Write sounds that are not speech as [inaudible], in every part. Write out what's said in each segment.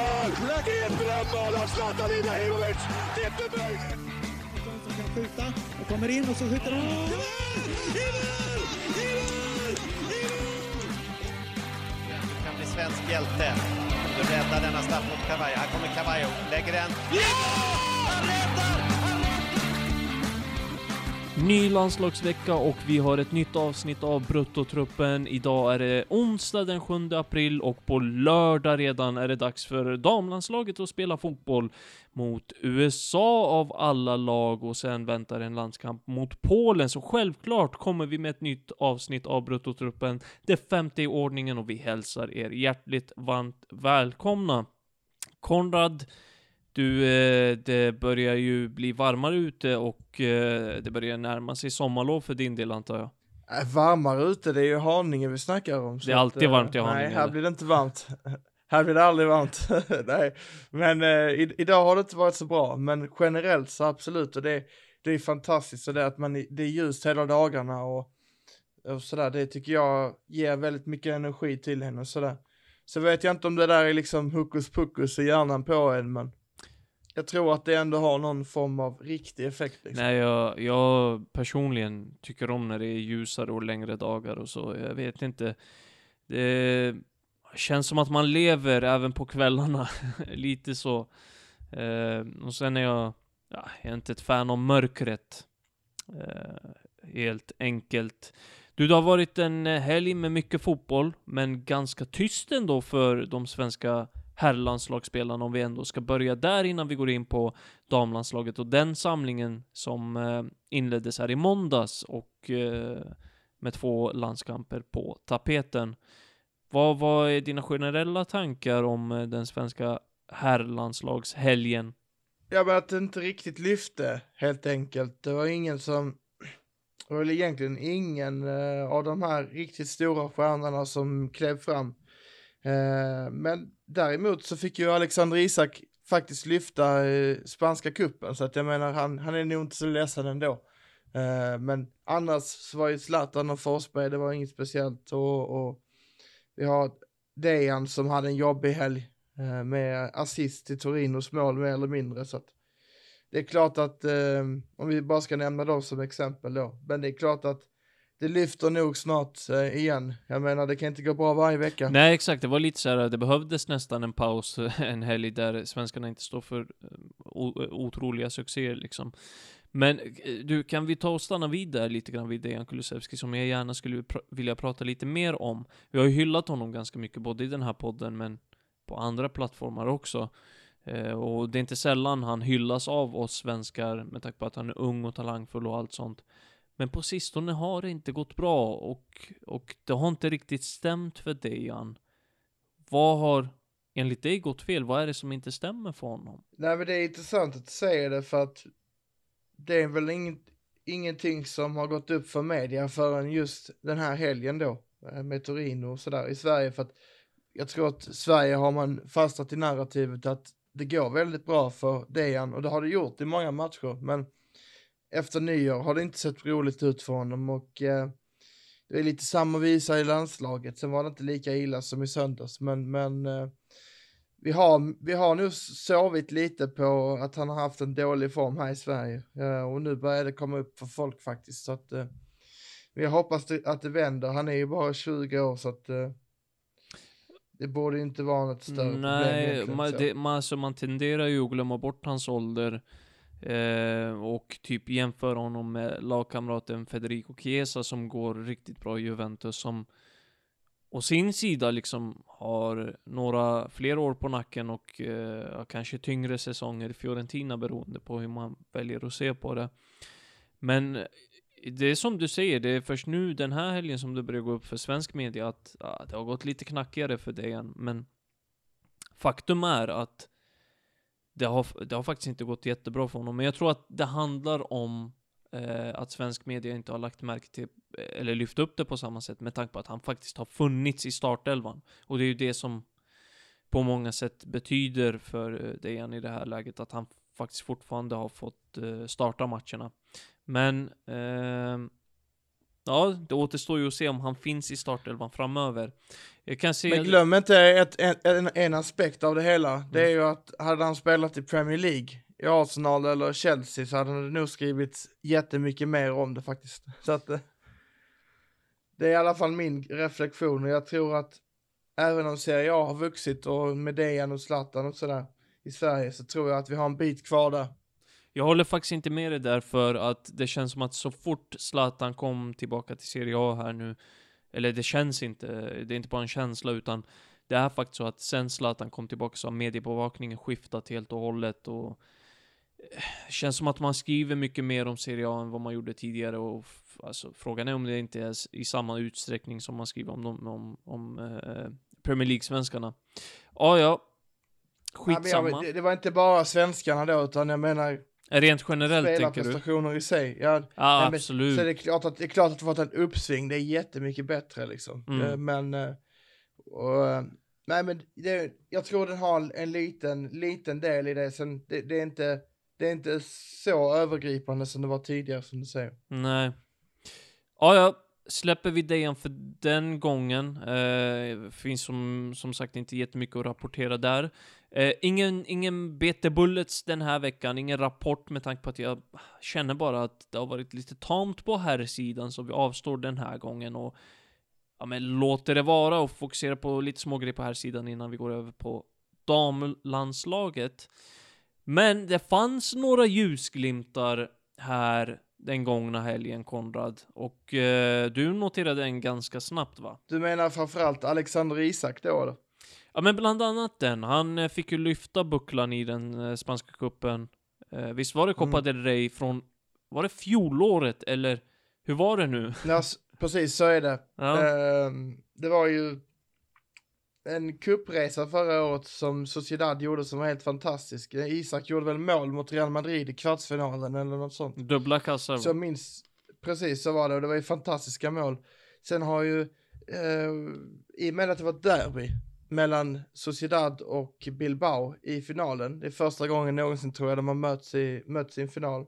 mål! Ett drömmål av Zlatan Ibrahimovic! Det är inte möjligt! som kan skjuta och kommer in och så skjuter han. I mål! I mål! I mål! I mål! Du kan bli svensk hjälte. Du räddar denna straff mot Cavallo. Här kommer Cavallo, lägger den. Ja! Ny landslagsvecka och vi har ett nytt avsnitt av Bruttotruppen. Idag är det onsdag den 7 april och på lördag redan är det dags för damlandslaget att spela fotboll mot USA av alla lag och sen väntar en landskamp mot Polen. Så självklart kommer vi med ett nytt avsnitt av Bruttotruppen, det femte i ordningen och vi hälsar er hjärtligt varmt välkomna. Konrad, du, eh, det börjar ju bli varmare ute och eh, det börjar närma sig sommarlov för din del antar jag. Äh, varmare ute, det är ju Haninge vi snackar om. Det är alltid eh, varmt i Haninge, Nej, här eller? blir det inte varmt. [laughs] här blir det aldrig varmt. [laughs] nej, men eh, i, idag har det inte varit så bra, men generellt så absolut, och det, det är fantastiskt, så det att man, det är ljust hela dagarna och, och sådär, det tycker jag ger väldigt mycket energi till henne och sådär. Så vet jag inte om det där är liksom hokus pokus i hjärnan på en, men jag tror att det ändå har någon form av riktig effekt. Liksom. Nej, jag, jag personligen tycker om när det är ljusare och längre dagar och så. Jag vet inte. Det känns som att man lever även på kvällarna. [laughs] Lite så. Eh, och sen är jag, ja, jag är inte ett fan av mörkret. Eh, helt enkelt. Du, det har varit en helg med mycket fotboll, men ganska tyst ändå för de svenska herrlandslagsspelarna om vi ändå ska börja där innan vi går in på damlandslaget och den samlingen som eh, inleddes här i måndags och eh, med två landskamper på tapeten. Vad, vad är dina generella tankar om eh, den svenska herrlandslagshelgen? Ja men att det inte riktigt lyfte helt enkelt. Det var ingen som, det var väl egentligen ingen eh, av de här riktigt stora stjärnorna som klev fram. Eh, men däremot så fick ju Alexander Isak faktiskt lyfta eh, spanska kuppen så att jag menar han, han är nog inte så ledsen ändå. Eh, men annars så var ju Zlatan och Forsberg, det var inget speciellt och, och vi har Dejan som hade en jobbig helg eh, med assist till Torinos mål mer eller mindre. Så att det är klart att, eh, om vi bara ska nämna dem som exempel då, men det är klart att det lyfter nog snart eh, igen. Jag menar, det kan inte gå bra varje vecka. Nej, exakt. Det var lite så här, det behövdes nästan en paus eh, en helg där svenskarna inte står för eh, eh, otroliga succéer liksom. Men du, kan vi ta och stanna vid där lite grann vid Dejan Kulusevski som jag gärna skulle pr- vilja prata lite mer om. Vi har ju hyllat honom ganska mycket, både i den här podden men på andra plattformar också. Eh, och det är inte sällan han hyllas av oss svenskar med tanke på att han är ung och talangfull och allt sånt. Men på sistone har det inte gått bra och, och det har inte riktigt stämt för Dejan. Vad har enligt dig gått fel? Vad är det som inte stämmer för honom? Nej men det är intressant att du säger det för att det är väl ingen, ingenting som har gått upp för media förrän just den här helgen då eh, med Torino och sådär i Sverige för att jag tror att Sverige har man fastnat i narrativet att det går väldigt bra för Dejan och det har det gjort i många matcher men efter nyår har det inte sett roligt ut för honom och eh, det är lite samma visa i landslaget. Sen var det inte lika illa som i söndags men, men eh, vi har, vi har nu sovit lite på att han har haft en dålig form här i Sverige eh, och nu börjar det komma upp för folk faktiskt så att eh, vi hoppas att det vänder. Han är ju bara 20 år så att eh, det borde inte vara något större problem Nej, man, det, man, alltså, man tenderar ju att glömma bort hans ålder eh, och typ jämföra honom med lagkamraten Federico Chiesa som går riktigt bra i Juventus som å sin sida liksom har några fler år på nacken och eh, kanske tyngre säsonger i Fiorentina beroende på hur man väljer att se på det. Men eh, det är som du säger, det är först nu den här helgen som det börjar gå upp för svensk media att ja, det har gått lite knackigare för Dejan, men faktum är att det har, det har faktiskt inte gått jättebra för honom, men jag tror att det handlar om eh, att svensk media inte har lagt märke till, eh, eller lyft upp det på samma sätt med tanke på att han faktiskt har funnits i startelvan. Och det är ju det som på många sätt betyder för eh, Dejan i det här läget, att han faktiskt fortfarande har fått eh, starta matcherna. Men, eh, ja, det återstår ju att se om han finns i startelvan framöver. Jag kan se... Men glöm inte ett, en, en, en aspekt av det hela. Det är ju att hade han spelat i Premier League, i Arsenal eller Chelsea så hade det nog skrivits jättemycket mer om det faktiskt. [laughs] Så att det, det är i alla fall min reflektion och jag tror att även om Serie A har vuxit och med Dejan och Zlatan och sådär i Sverige så tror jag att vi har en bit kvar där. Jag håller faktiskt inte med dig där för att det känns som att så fort Zlatan kom tillbaka till Serie A här nu, eller det känns inte, det är inte bara en känsla utan det är faktiskt så att sen Zlatan kom tillbaka så har mediebevakningen skiftat helt och hållet och eh, känns som att man skriver mycket mer om Serie A än vad man gjorde tidigare och alltså, frågan är om det inte är i samma utsträckning som man skriver om, dem, om, om eh, Premier League-svenskarna. Ja, ja. Skitsamma. jag, det, det var inte bara svenskarna då utan jag menar Rent generellt tänker du? spelarprestationer i sig. Ja, Nej, men- absolut. Så det är klart att det är klart att det fått ett uppsving, det är jättemycket bättre liksom. Mm. Eh, Men, eh, och, eh, nej men det, jag tror den har en liten, liten del i det, sen det, det är inte, det är inte så övergripande som det var tidigare som du säger. Nej. Ja, ja. Släpper vi Dejan för den gången. Eh, finns som, som sagt inte jättemycket att rapportera där. Eh, ingen, ingen BT Bullets den här veckan, ingen rapport med tanke på att jag känner bara att det har varit lite tamt på här sidan så vi avstår den här gången och ja, men låter det vara och fokusera på lite smågrejer på här sidan innan vi går över på damlandslaget. Men det fanns några ljusglimtar här den gångna helgen, Konrad. Och eh, du noterade en ganska snabbt, va? Du menar framförallt Alexander Isak då eller? Ja, men bland annat den. Han eh, fick ju lyfta bucklan i den eh, spanska kuppen. Eh, visst var det Copa Mm. del Rey från, var det fjolåret, eller hur var det nu? Ja, precis så är det. Ja, Ehm, det var ju en kuppresa förra året som Sociedad gjorde som var helt fantastisk. Isak gjorde väl mål mot Real Madrid i kvartsfinalen eller något sånt. dubbla kassar. Så jag minns, precis så var det och det var ju fantastiska mål. Sen har ju, eh, i och med att det var derby mellan Sociedad och Bilbao i finalen, det är första gången någonsin tror jag de har mötts i, mötts i en final,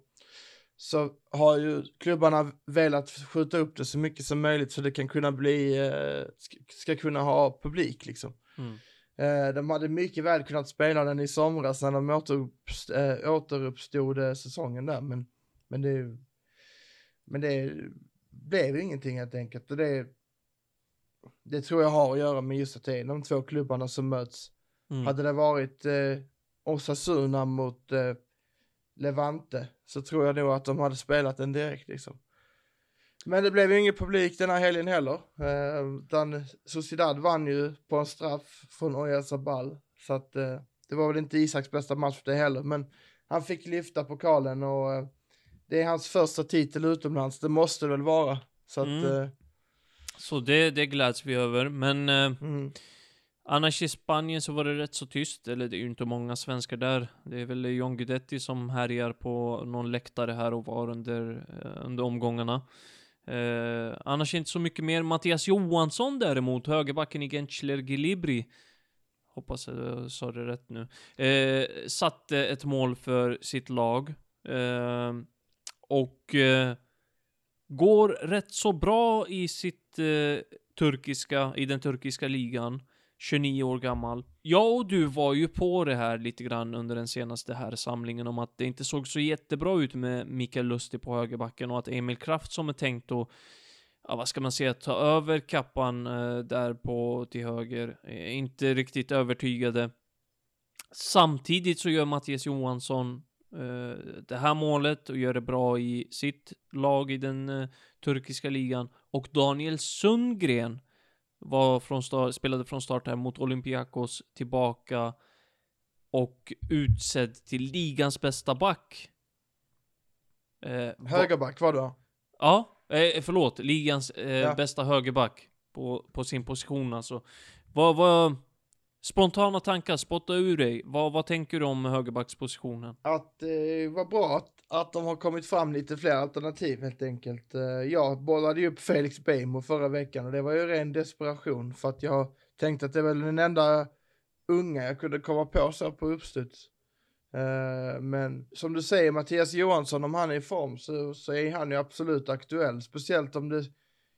så har ju klubbarna velat skjuta upp det så mycket som möjligt så det kan kunna bli, eh, ska, kunna ha publik liksom. Mm. Eh, de hade mycket väl kunnat spela den i somras när de återuppst, eh, återuppstod säsongen där, men, men det men det blev ingenting helt enkelt. Och det, det tror jag har att göra med just att det är de två klubbarna som möts. Mm. Hade det varit eh, Osasuna mot eh, Levante så tror jag nog att de hade spelat den direkt liksom. Men det blev ju ingen publik den här helgen heller. Eh, utan Sociedad vann ju på en straff från Oyarzabal. Så att eh, det var väl inte Isaks bästa match det heller. Men han fick lyfta pokalen och eh, det är hans första titel utomlands. Det måste det väl vara. Så att, Mm. Eh, Så det, det gläds vi över, men eh, mm. Annars i Spanien så var det rätt så tyst, eller det är ju inte många svenskar där. Det är väl John Guidetti som härjar på någon läktare här och var under, eh, under omgångarna. Eh, annars inte så mycket mer. Mattias Johansson däremot, högerbacken i Gentler Gilibri. Hoppas jag sa det rätt nu. Eh, satte ett mål för sitt lag. Eh, och eh, går rätt så bra i sitt eh, turkiska, i den turkiska ligan. 29 år gammal. Jag och du var ju på det här lite grann under den senaste här samlingen om att det inte såg så jättebra ut med Mikael Lustig på högerbacken och att Emil Kraft som är tänkt att, ja vad ska man säga, ta över kappan eh, där på till höger, eh, inte riktigt övertygade. Samtidigt så gör Mattias Johansson det här målet och gör det bra i sitt lag i den eh, turkiska ligan och Daniel Sundgren var från start, spelade från start här mot Olympiakos tillbaka och utsedd till ligans bästa back. Eh, Högerback var det va? Ja, eh, förlåt, ligans eh, Ja. bästa högerback på, på sin position alltså. Vad, vad, spontana tankar, spotta ur dig. Vad, vad tänker du om högerbackspositionen? Att eh, det var bra att, att de har kommit fram lite fler alternativ helt enkelt. Eh, Jag bollade ju upp Felix Beijmo förra veckan och det var ju ren desperation för att jag tänkte att det är väl den enda unga jag kunde komma på så på uppstuds. Eh, Men som du säger Mattias Johansson, om han är i form så, så är han ju absolut aktuell. Speciellt om det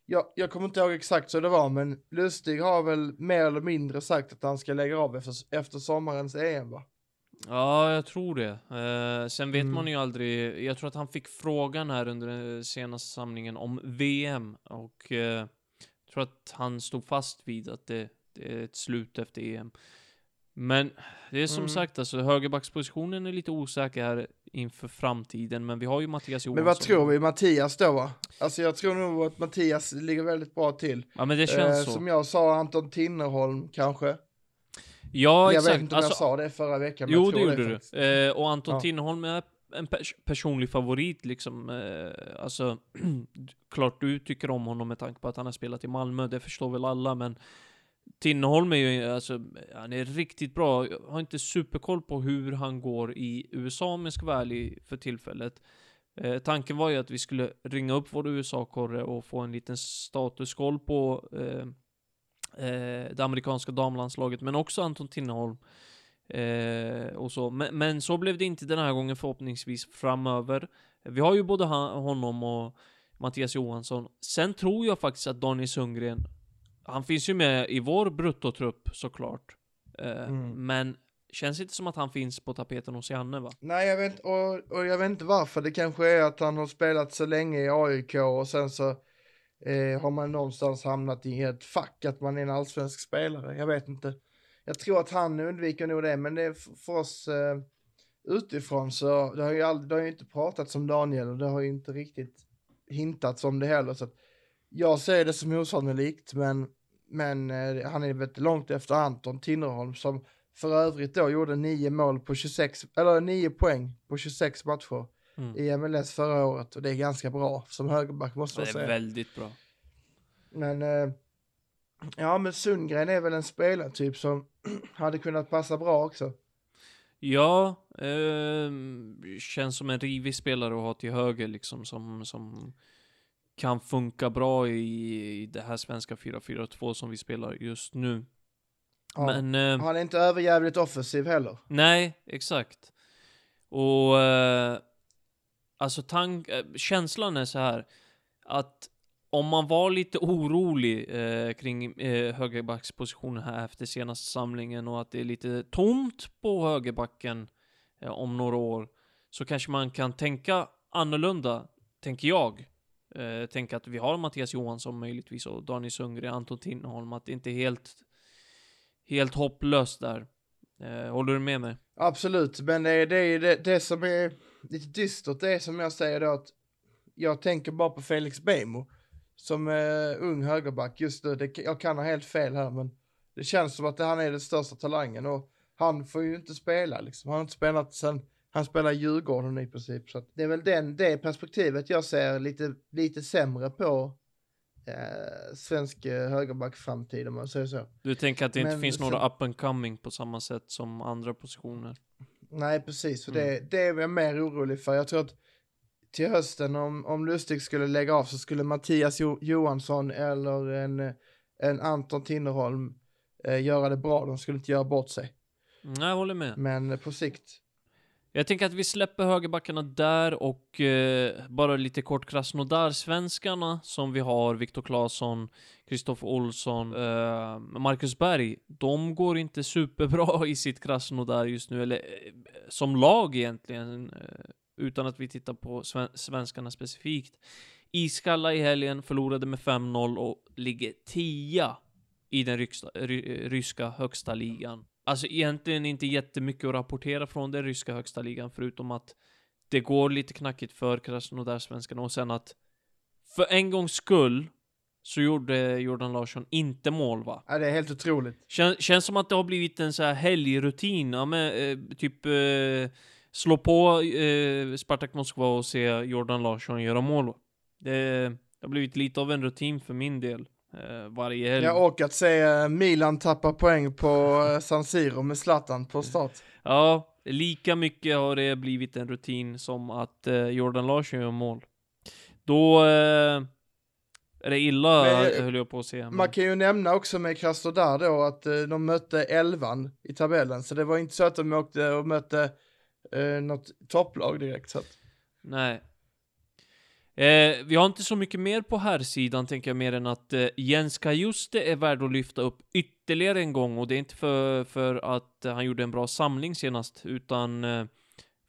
jag, jag kommer inte ihåg exakt så det var, men Lustig har väl mer eller mindre sagt att han ska lägga av efter, efter sommarens EM va? Ja, jag tror det. Eh, sen vet Mm. man ju aldrig. Jag tror att han fick frågan här under den senaste samlingen om VM och eh, jag tror att han stod fast vid att det, det är ett slut efter EM. Men det är som Mm. sagt, alltså högerbackspositionen är lite osäker här inför framtiden, men vi har ju Mattias Johansson. Men vad tror vi, Mattias då va? Alltså jag tror nog att Mattias ligger väldigt bra till. Ja, men det känns Eh, så. Som jag sa, Anton Tinnerholm kanske. Ja, jag exakt. vet inte om Alltså, jag sa det förra veckan, men Jo, jag det gjorde faktiskt. du. Eh, och Anton Ja. Tinnerholm är en pers personlig favorit liksom. Eh, alltså, [clears throat] klart du tycker om honom med tanke på att han har spelat i Malmö, det förstår väl alla, men Tinnerholm är ju, alltså, han är riktigt bra. Jag har inte superkoll på hur han går i USA om jag ska vara ärlig för tillfället. Eh, tanken var ju att vi skulle ringa upp vår USA-korre och få en liten statuskoll på eh, eh, det amerikanska damlandslaget, men också Anton Tinnerholm. Eh, och så. Men, men så blev det inte den här gången förhoppningsvis framöver. Vi har ju både han, honom och Mattias Johansson. Sen tror jag faktiskt att Daniel Sundgren, han finns ju med i vår bruttotrupp såklart. Eh, Mm. Men känns inte som att han finns på tapeten hos Janne va? Nej, jag vet, och, och jag vet inte varför. Det kanske är att han har spelat så länge i AIK och sen så eh, har man någonstans hamnat i ett fack att man är en allsvensk spelare. Jag vet inte. Jag tror att han undviker nog det, men det är för oss eh, utifrån så det har ju aldrig, det har ju inte pratats om Daniel och det har ju inte riktigt hintats om det heller. Så att jag ser det som osannolikt, men, men eh, han är väldigt långt efter Anton Tinnerholm som för övrigt då gjorde nio mål på 26, eller nio poäng på 26 matcher Mm. i MLS förra året och det är ganska bra som högerback måste Det jag är säga. väldigt bra. Men eh, ja, men Sundgren är väl en spelartyp som [clears throat] hade kunnat passa bra också. Ja, ehm, känns som en rivig spelare att ha till höger liksom som, som kan funka bra i, i det här svenska 4-4-2 som vi spelar just nu. Ja. Men, eh, Han är inte överjävligt offensiv heller. nej, exakt. Och, eh, alltså tank, eh, känslan är så här att om man var lite orolig eh, kring eh, högerbackspositionen här efter senaste samlingen och att det är lite tomt på högerbacken eh, om några år så kanske man kan tänka annorlunda, tänker jag. Eh, tänka att vi har Mattias Johansson möjligtvis och Daniel Sundgren, Anton Tinnerholm, att det inte är helt, helt hopplöst där. Eh, håller du med mig? Absolut, men det är det, det, det som är lite dystert, det är som jag säger då att jag tänker bara på Felix Bejmo som eh, ung högerback just nu. Det, jag kan ha helt fel här, men det känns som att han är den största talangen och han får ju inte spela liksom. Han har inte spelat sen han spelar Djurgården i princip. Så det är väl den, det perspektivet jag ser lite, lite sämre på eh, svensk eh, högerback-framtid om man säger så. Du tänker att det inte Men finns sen- några up and coming på samma sätt som andra positioner? Nej, precis. Mm. det, det är jag mer orolig för. Jag tror att till hösten, om, om Lustig skulle lägga av, så skulle Mattias jo Johansson eller en, en Anton Tinnerholm eh, göra det bra. De skulle inte göra bort sig. Nej, jag håller med. Men på sikt, jag tänker att vi släpper högerbackarna där och eh, bara lite kort Krasnodar-svenskarna som vi har, Viktor Claesson, Kristoffer Olsson, eh, Marcus Berg. De går inte superbra [laughs] i sitt Krasnodar just nu, eller eh, som lag egentligen, eh, utan att vi tittar på sven svenskarna specifikt. Iskalla i helgen förlorade med 5-0 och ligger tia i den ryska, ry, ryska högsta ligan. Alltså egentligen inte jättemycket att rapportera från den ryska högsta ligan, förutom att det går lite knackigt för Krasnodar-svenskarna och sen att för en gångs skull så gjorde Jordan Larsson inte mål va? ja, det är helt otroligt. Kän, känns som att det har blivit en så här helgrutin, ja, men, eh, typ eh, slå på eh, Spartak Moskva och se Jordan Larsson göra mål. Det, det har blivit lite av en rutin för min del. Eh, varje helg. Jag och att se eh, Milan tappa poäng på eh, San Siro med Zlatan på start. Ja, lika mycket har det blivit en rutin som att Jordan Larsson gör mål. Då eh, är det illa, Men, höll jag på att säga. Men, Man kan ju nämna också med Krasnodar då att eh, de mötte elvan i tabellen. Så det var inte så att de åkte och mötte eh, något topplag direkt. Så att, Nej. Eh, vi har inte så mycket mer på här sidan tänker jag, mer än att eh, Jens Kajuste är värd att lyfta upp ytterligare en gång och det är inte för, för att eh, han gjorde en bra samling senast, utan eh,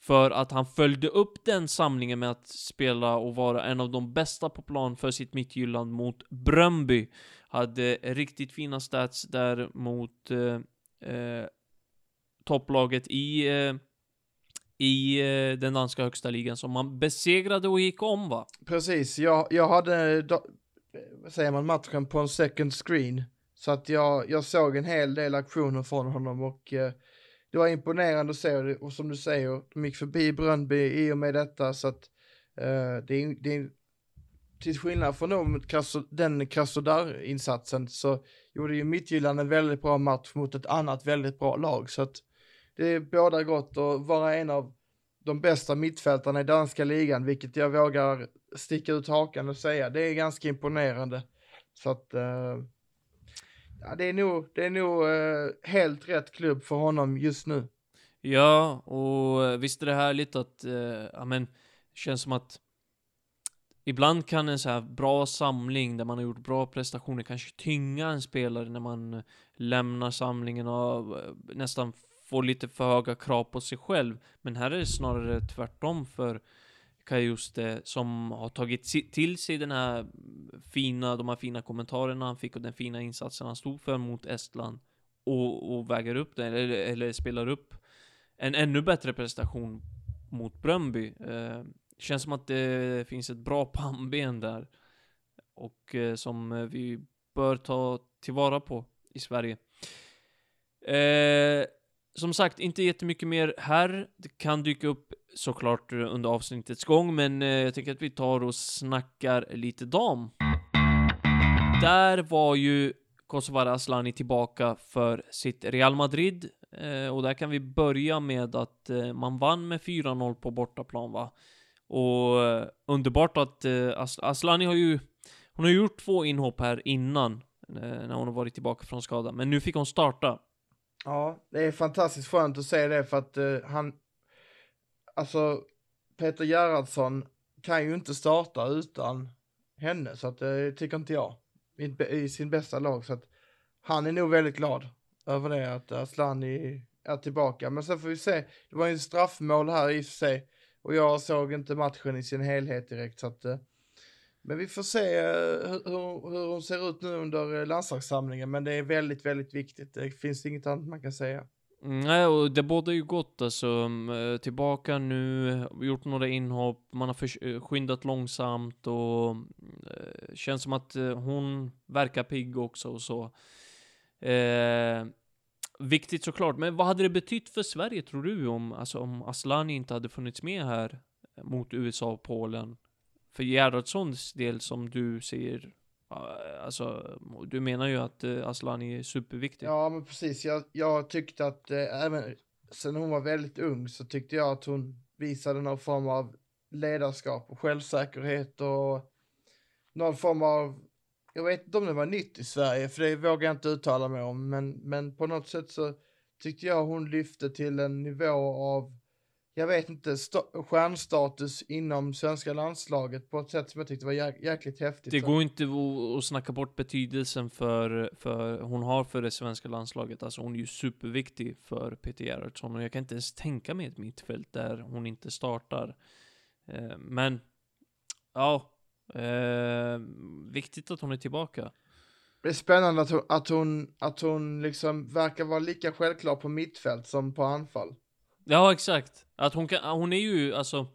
för att han följde upp den samlingen med att spela och vara en av de bästa på plan för sitt mittjylland mot Bröndby. Hade riktigt fina stats där mot eh, eh, topplaget i eh, i eh, den danska högsta ligan som man besegrade och gick om va? Precis, jag, jag hade, då, vad säger man, matchen på en second screen. Så att jag, jag såg en hel del aktioner från honom och eh, det var imponerande att se och som du säger, de gick förbi Bröndby i och med detta så att eh, det, är, det är till skillnad från dem, den Krasnodar-insatsen så gjorde ju Midtjylland en väldigt bra match mot ett annat väldigt bra lag så att det är båda gott att vara en av de bästa mittfältarna i danska ligan, vilket jag vågar sticka ut hakan och säga. Det är ganska imponerande. Så att, uh, ja, det är nog, det är nog uh, helt rätt klubb för honom just nu. Ja, och eh, visst är det härligt att, uh, ja men, det känns som att Ibland kan en så här bra samling där man har gjort bra prestationer kanske tynga en spelare när man lämnar samlingen och nästan får lite för höga krav på sig själv. Men här är det snarare tvärtom för Kajuste som har tagit till sig den här fina, de här fina kommentarerna han fick och den fina insatsen han stod för mot Estland och, och väger upp den. eller, eller spelar upp en ännu bättre prestation mot Bröndby. Eh, känns som att det finns ett bra pannben där och eh, som vi bör ta tillvara på i Sverige. Eh, som sagt, inte jättemycket mer här. Det kan dyka upp såklart under avsnittets gång, men eh, jag tänker att vi tar och snackar lite dam. Där var ju Kosovare Asllani tillbaka för sitt Real Madrid. Eh, och där kan vi börja med att eh, man vann med 4-0 på bortaplan va. Och underbart att Aslani Asllani har ju, hon har gjort två inhopp här innan, när hon har varit tillbaka från skada. Men nu fick hon starta. Ja, det är fantastiskt skönt att se det för att uh, han, alltså Peter Gerhardsson kan ju inte starta utan henne, så att eh, det uh, tycker inte jag, i, i, sin bästa lag. Så att han är nog väldigt glad över det, att Asllani är tillbaka. Men sen får vi se, det var ju straffmål här i sig och jag såg inte matchen i sin helhet direkt, så att uh, men vi får se eh, hur, hur hon ser ut nu under eh, landslagssamlingen, men det är väldigt, väldigt viktigt. Det finns inget annat man kan säga. Mm, nej, och det borde ju gott alltså. Mm, eh, tillbaka nu, gjort några inhopp, man har skyndat långsamt och känns som att hon verkar pigg också och så. Eh, viktigt såklart, men vad hade det betytt för Sverige tror du om, alltså, om Aslani inte hade funnits med här mot USA och Polen? För Gerhardssons del som du säger, Alltså, du menar ju att eh, Aslani är superviktig. Ja, men precis. Jag, jag tyckte att eh, även sen hon var väldigt ung så tyckte jag att hon visade någon form av ledarskap och självsäkerhet och någon form av, jag vet inte om det var nytt i Sverige, för det vågar jag inte uttala mig om, men, men på något sätt så tyckte jag hon lyfte till en nivå av jag vet inte, stjärnstatus inom svenska landslaget på ett sätt som jag tyckte var jäk jäkligt häftigt. Det går inte att snacka bort betydelsen för, för hon har för det svenska landslaget. Alltså hon är ju superviktig för Peter Gerhardsson och jag kan inte ens tänka mig ett mittfält där hon inte startar. Eh, men, ja, eh, viktigt att hon är tillbaka. Det är spännande att hon, att hon, att hon liksom verkar vara lika självklar på mittfält som på anfall. Ja, exakt. Att hon kan, hon är ju alltså...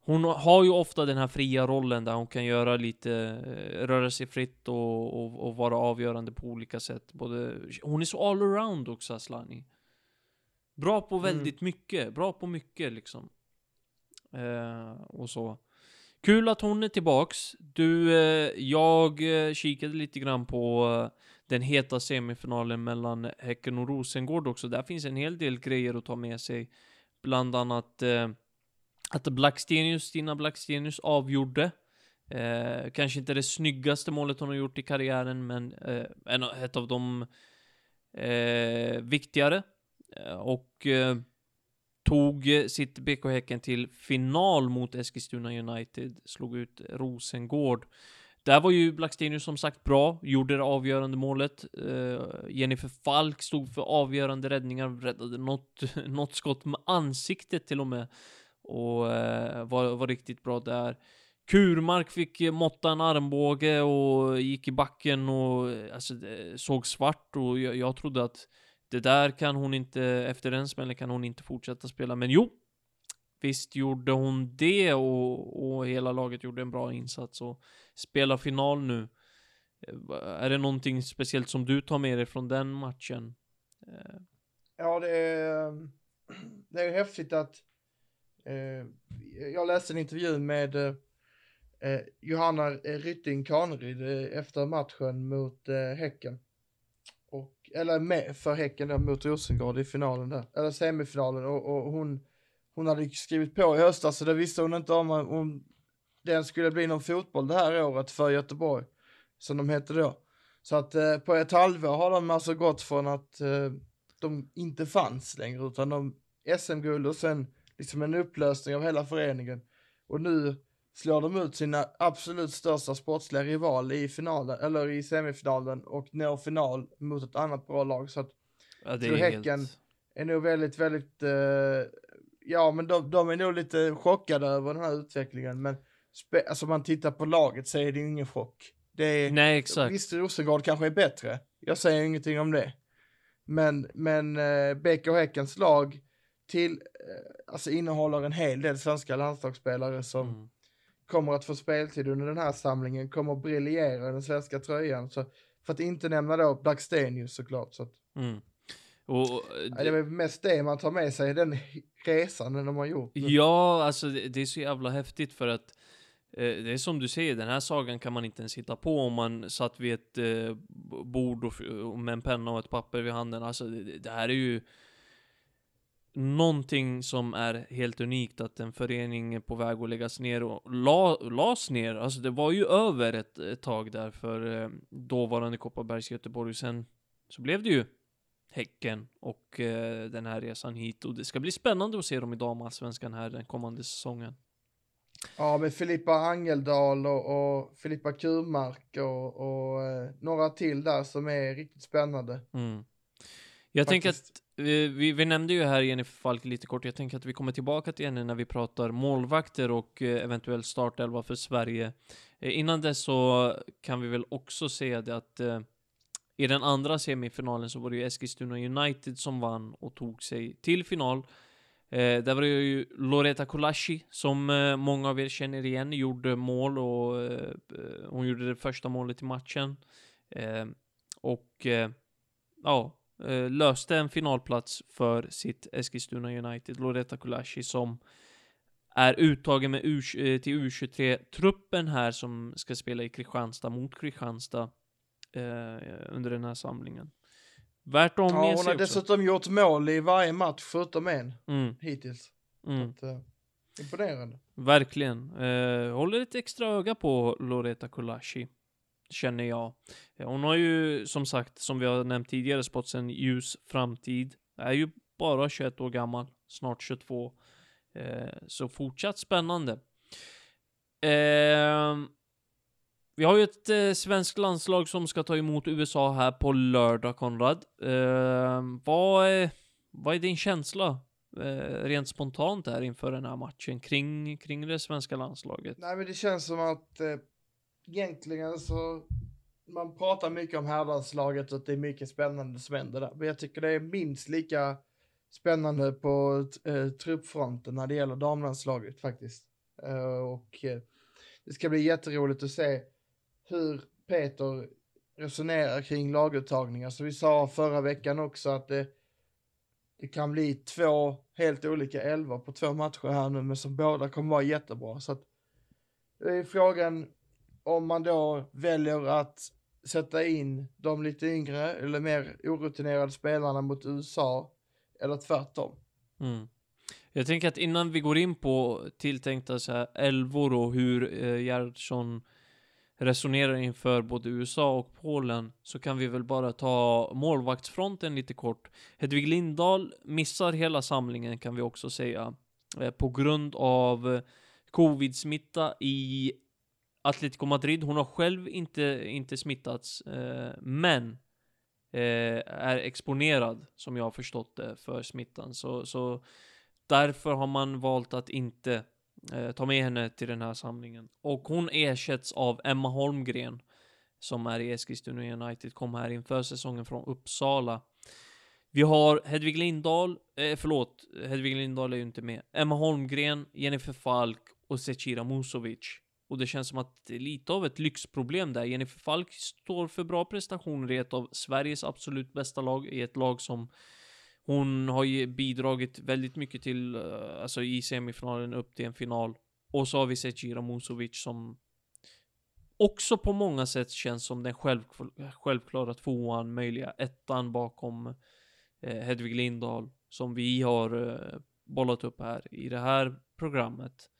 Hon har ju ofta den här fria rollen där hon kan göra lite, eh, röra sig fritt och, och, och vara avgörande på olika sätt. Både, hon är så all around också, Aslani. Bra på mm. väldigt mm. mycket, bra på mycket liksom. Eh, och så. Kul att hon är tillbaks. Du, eh, jag eh, kikade lite grann på eh, den heta semifinalen mellan Häcken och Rosengård också. Där finns en hel del grejer att ta med sig. Bland annat eh, att Blackstenius, Stina Blackstenius avgjorde. Eh, kanske inte det snyggaste målet hon har gjort i karriären, men eh, en, ett av de eh, viktigare. Eh, och eh, tog sitt BK Häcken till final mot Eskilstuna United, slog ut Rosengård. Där var ju Blackstenius som sagt bra, gjorde det avgörande målet. Uh, Jennifer Falk stod för avgörande räddningar, räddade något, [laughs] något skott med ansiktet till och med. Och uh, var, var riktigt bra där. Kurmark fick måtta en armbåge och gick i backen och eh, alltså, såg svart och jag, jag trodde att det där kan hon inte, efter den smällen kan hon inte fortsätta spela. Men jo, visst gjorde hon det och, och hela laget gjorde en bra insats och spelar final nu. Eh, är det någonting speciellt som du tar med dig från den matchen? Eh. Ja, det är, [clears throat] det är häftigt att eh, jag läste en intervju med eh, eh Johanna Rytting Kaneryd eh, efter matchen mot eh, Häcken. Och, eller med, för Häcken då, mot Rosengård i finalen där, eller semifinalen och, och hon, hon hade skrivit på i höstas så det visste hon inte om, om den skulle bli någon fotboll det här året för Göteborg, som de hette då. Så att eh, på ett halvår har de alltså gått från att eh, de inte fanns längre utan de SM-guld och sen liksom en upplösning av hela föreningen. Och nu slår de ut sina absolut största sportsliga rival i finalen, eller i semifinalen och når final mot ett annat bra lag. Så att ja, det är Häcken- helt... är nog väldigt, väldigt, eh, ja men de, de är nog lite chockade över den här utvecklingen. Men spe, alltså om man tittar på laget så är det ju ingen chock. Det är, Nej, exakt. Visst, Rosengård kanske är bättre. Jag säger ingenting om det. Men, men eh, BK Häckens lag till, eh, alltså innehåller en hel del svenska landslagsspelare som Mm. kommer att få speltid under den här samlingen, kommer att briljera i den svenska tröjan. Så, för att inte nämna då Blackstenius såklart. Så att, Mm. Och, och, nej, det är mest det man tar med sig, den resan de har gjort. Ja, alltså det, det är så jävla häftigt för att eh, det är som du säger, den här sagan kan man inte ens hitta på om man satt vid ett eh, bord och, och med en penna och ett papper vid handen. Alltså det, det här är ju någonting som är helt unikt att en förening är på väg att läggas ner och la, las ner. Alltså det var ju över ett, ett tag där för eh, dåvarande Kopparbergs Göteborg. Sen så blev det ju Häcken och eh, den här resan hit. Och det ska bli spännande att se dem i damallsvenskan här den kommande säsongen. Ja, med Filippa Angeldal och, och Filippa Kurmark och, och eh, några till där som är riktigt spännande. Mm. Jag tänker att vi, vi nämnde ju här Jennifer Falk lite kort. Jag tänker att vi kommer tillbaka till henne när vi pratar målvakter och eh, eventuell startelva för Sverige. Eh, innan dess så kan vi väl också säga det att eh, i den andra semifinalen så var det ju Eskilstuna United som vann och tog sig till final. Eh, där var det ju Loreta Kolashi som eh, många av er känner igen, gjorde mål och eh, hon gjorde det första målet i matchen. Eh, och eh, ja, eh, löste en finalplats för sitt Eskilstuna United, Loreta Kolashi, som är uttagen med U, eh, till U23-truppen här som ska spela i Kristianstad mot Kristianstad under den här samlingen. Värt att ha Ja, med hon sig har också. dessutom gjort mål i varje match förutom en Mm, hittills. mm. Att, eh, imponerande. Verkligen. Eh, håller ett extra öga på Loreta Kolashi. Känner jag. Eh, Hon har ju, som sagt, som vi har nämnt tidigare, spått en ljus framtid. Är ju bara 21 år gammal. Snart 22. Eh, så fortsatt spännande. Vi har ju ett eh, svenskt landslag som ska ta emot USA här på lördag, Konrad. Eh, vad, är, vad är din känsla eh, rent spontant här inför den här matchen kring, kring det svenska landslaget? Nej, men det känns som att eh, egentligen så man pratar mycket om herrlandslaget och att det är mycket spännande som händer där. Men jag tycker det är minst lika spännande på eh, truppfronten när det gäller damlandslaget faktiskt. Eh, och eh, det ska bli jätteroligt att se hur Peter resonerar kring laguttagningar. Så vi sa förra veckan också att det, det kan bli två helt olika elva på två matcher här nu, men som båda kommer vara jättebra. Så att det är frågan om man då väljer att sätta in de lite yngre eller mer orutinerade spelarna mot USA eller tvärtom. Mm. Jag tänker att innan vi går in på tilltänkta så här elvor och hur eh, Gerhardsson resonerar inför både USA och Polen så kan vi väl bara ta målvaktsfronten lite kort. Hedvig Lindahl missar hela samlingen kan vi också säga eh, på grund av eh, covid-smitta i Atletico Madrid. Hon har själv inte, inte smittats, eh, men är exponerad, som jag har förstått det, för smittan. Så, så därför har man valt att inte Eh, ta med henne till den här samlingen. Och hon ersätts av Emma Holmgren, som är i Eskilstuna United, kom här inför säsongen från Uppsala. Vi har Hedvig Lindahl, eh, förlåt, Hedvig Lindahl är ju inte med. Emma Holmgren, Jennifer Falk och Zecira Musovic. Och det känns som att det är lite av ett lyxproblem där. Jennifer Falk står för bra prestationer i ett av Sveriges absolut bästa lag, i ett lag som hon har ju bidragit väldigt mycket till, eh, alltså i semifinalen upp till en final. Och så har vi sett Gira Musovic som också på många sätt känns som den själv, självklara tvåan, möjliga ettan bakom eh, Hedvig Lindahl som vi har eh, bollat upp här i det här programmet.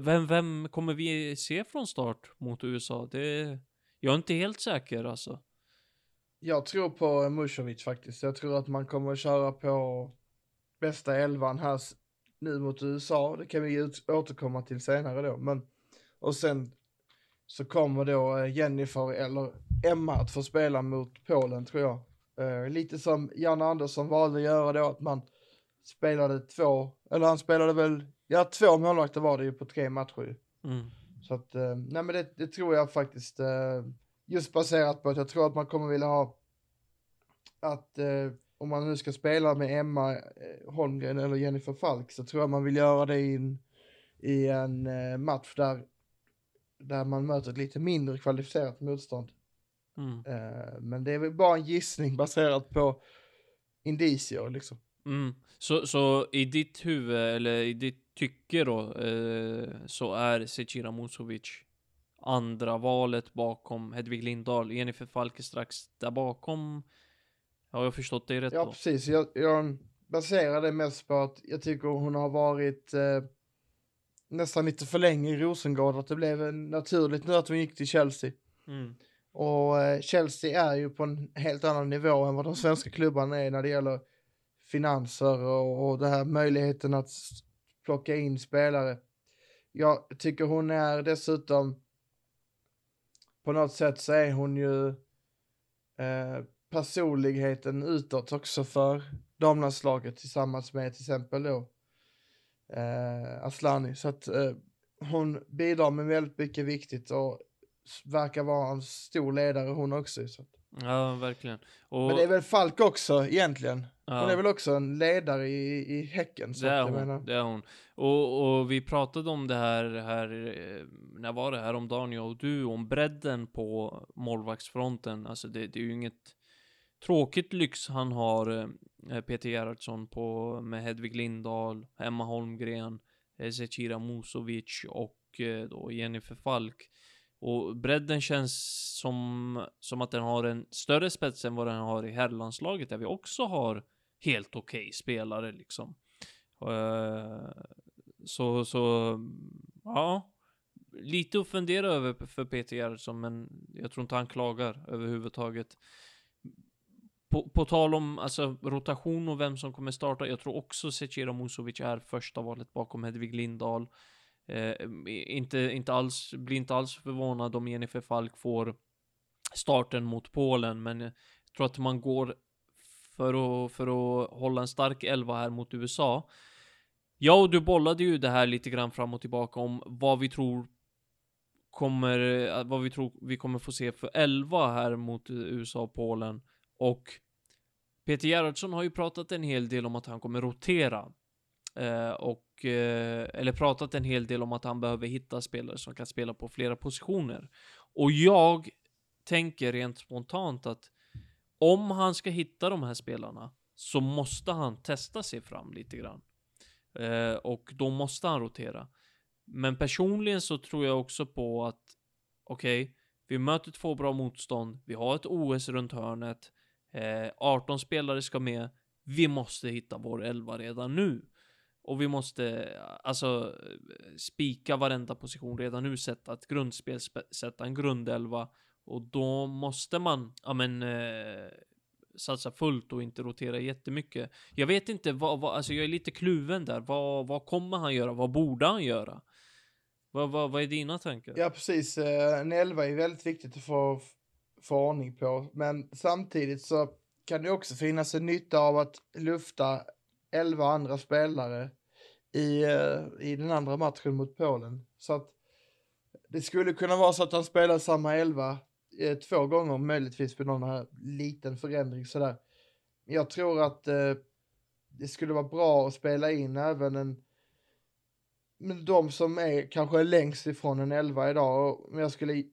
Vem, vem kommer vi se från start mot USA? Det, jag är inte helt säker alltså. Jag tror på Musovic faktiskt. Jag tror att man kommer att köra på bästa elvan här nu mot USA. Det kan vi ut, återkomma till senare då. Men, och sen så kommer då eh, Jennifer eller Emma att få spela mot Polen tror jag. Uh, lite som Jan Andersson valde att göra då, att man spelade två, eller han spelade väl, ja två målvakter var det ju på tre matcher. Mm. Så att, uh, nej men det, det, tror jag faktiskt, uh, just baserat på att jag tror att man kommer vilja ha att om man nu ska spela med Emma Holmgren eller Jennifer Falk så tror jag man vill göra det i en, i en match där, där man möter ett lite mindre kvalificerat motstånd. Mm. Men det är väl bara en gissning [laughs] baserat på indicier liksom. Mm. Så, så i ditt huvud, eller i ditt tycke då, eh, så är Zecira Musovic andra valet bakom Hedvig Lindahl. Jennifer Falk är strax där bakom. Har jag förstått det rätt Ja, då? precis. Jag, jag baserar det mest på att jag tycker hon har varit eh, nästan lite för länge i Rosengård. Att det blev naturligt nu att hon gick till Chelsea. Mm. Och eh, Chelsea är ju på en helt annan nivå än vad de svenska klubbarna är när det gäller finanser och, och det här möjligheten att plocka in spelare. Jag tycker hon är dessutom på något sätt så är hon ju eh, personligheten utåt också för damlandslaget tillsammans med till exempel då eh, Aslani. Så att eh, hon bidrar med väldigt mycket viktigt och verkar vara en stor ledare hon också. Så. Ja, verkligen. Och, Men det är väl Falk också egentligen. ja, Hon är väl också en ledare i, i Häcken. Så det är hon. menar, Det är hon. Och, och vi pratade om det här, här, eh, när var det här om dagen jag och du, om bredden på målvaktsfronten. Alltså det, det är ju inget tråkigt lyx han har, eh, Peter Gerhardsson, på, med Hedvig Lindahl, Emma Holmgren, eh, Zecira Musovic och då Jennifer Falk. Och bredden känns som, som att den har en större spets än vad den har i herrlandslaget, där vi också har helt okej okay spelare liksom. Uh, så, så, ja. Lite att fundera över för Peter Gerhardsson, men jag tror inte han klagar överhuvudtaget. På, på tal om alltså, rotation och vem som kommer starta, jag tror också Zecira Musovic är första valet bakom Hedvig Lindahl. Eh, inte, inte alls, blir inte alls förvånad om Jennifer Falk får starten mot Polen, men jag tror att man går för att, för att hålla en stark elva här mot USA. Ja, och du bollade ju det här lite grann fram och tillbaka om vad vi tror kommer, eh, vad vi tror vi kommer få se för elva här mot eh, USA och Polen. Och Peter Gerhardsson har ju pratat en hel del om att han kommer rotera. Eh, och, och, eh, eller pratat en hel del om att han behöver hitta spelare som kan spela på flera positioner. Och jag tänker rent spontant att om han ska hitta de här spelarna så måste han testa sig fram lite grann. Eh, och då måste han rotera. Men personligen så tror jag också på att okej, okay, vi möter två bra motstånd. Vi har ett OS runt hörnet. Eh, 18 spelare ska med. Vi måste hitta vår elva redan nu. Och vi måste alltså spika varenda position redan nu, sätta ett grundspel, sätta en grundelva. Och då måste man, ja men, eh, satsa fullt och inte rotera jättemycket. Jag vet inte vad, vad alltså jag är lite kluven där. Vad, vad kommer han göra? Vad borde han göra? Vad, vad, vad är dina tankar? Ja, precis. Eh, en elva är väldigt viktigt att få, få ordning på. Men samtidigt så kan det också finnas en nytta av att lufta elva andra spelare i, eh, i den andra matchen mot Polen. Så att det skulle kunna vara så att han spelar samma elva eh, två gånger, möjligtvis med någon här liten förändring sådär. Jag tror att eh, det skulle vara bra att spela in även en men de som är kanske är längst ifrån en elva idag, om jag skulle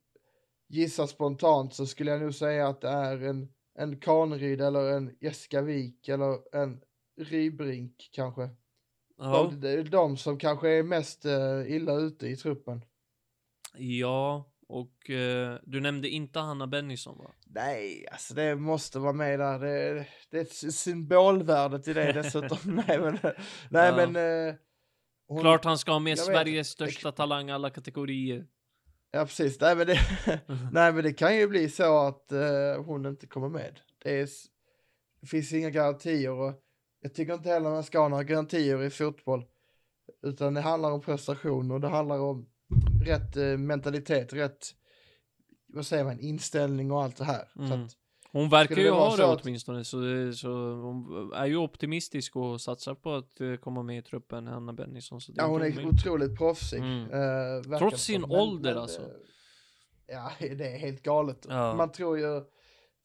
gissa spontant så skulle jag nog säga att det är en, en Kaneryd eller en Jessica Wik eller en Rybrink kanske. Ja, Det är de som kanske är mest eh, illa ute i truppen. ja och eh, du nämnde inte Hanna Bennison va? Nej, alltså det måste vara med där. Det, det är ett symbolvärde till det dessutom. [laughs] nej men, nej, Ja. men eh, hon- Klart han ska ha med jag vet. Sveriges största talang alla kategorier. Ja, precis. Nej, men det, [laughs] nej, men det kan ju bli så att eh, hon inte kommer med. Det, är, det finns inga garantier och jag tycker inte heller man ska ha några garantier i fotboll. Utan det handlar om prestation och det handlar om rätt eh, mentalitet, rätt, vad säger man, inställning och allt det här. Mm. att, Hon verkar ju ha det att- åtminstone, så, så hon är ju optimistisk och satsar på att eh, komma med i truppen, Hanna Bennison. Så det ja, hon är omöjligt. otroligt proffsig. Mm. verkar Trots sin. Men- ålder, men, alltså. Ja, [laughs] det är helt galet. Ja. Man tror ju,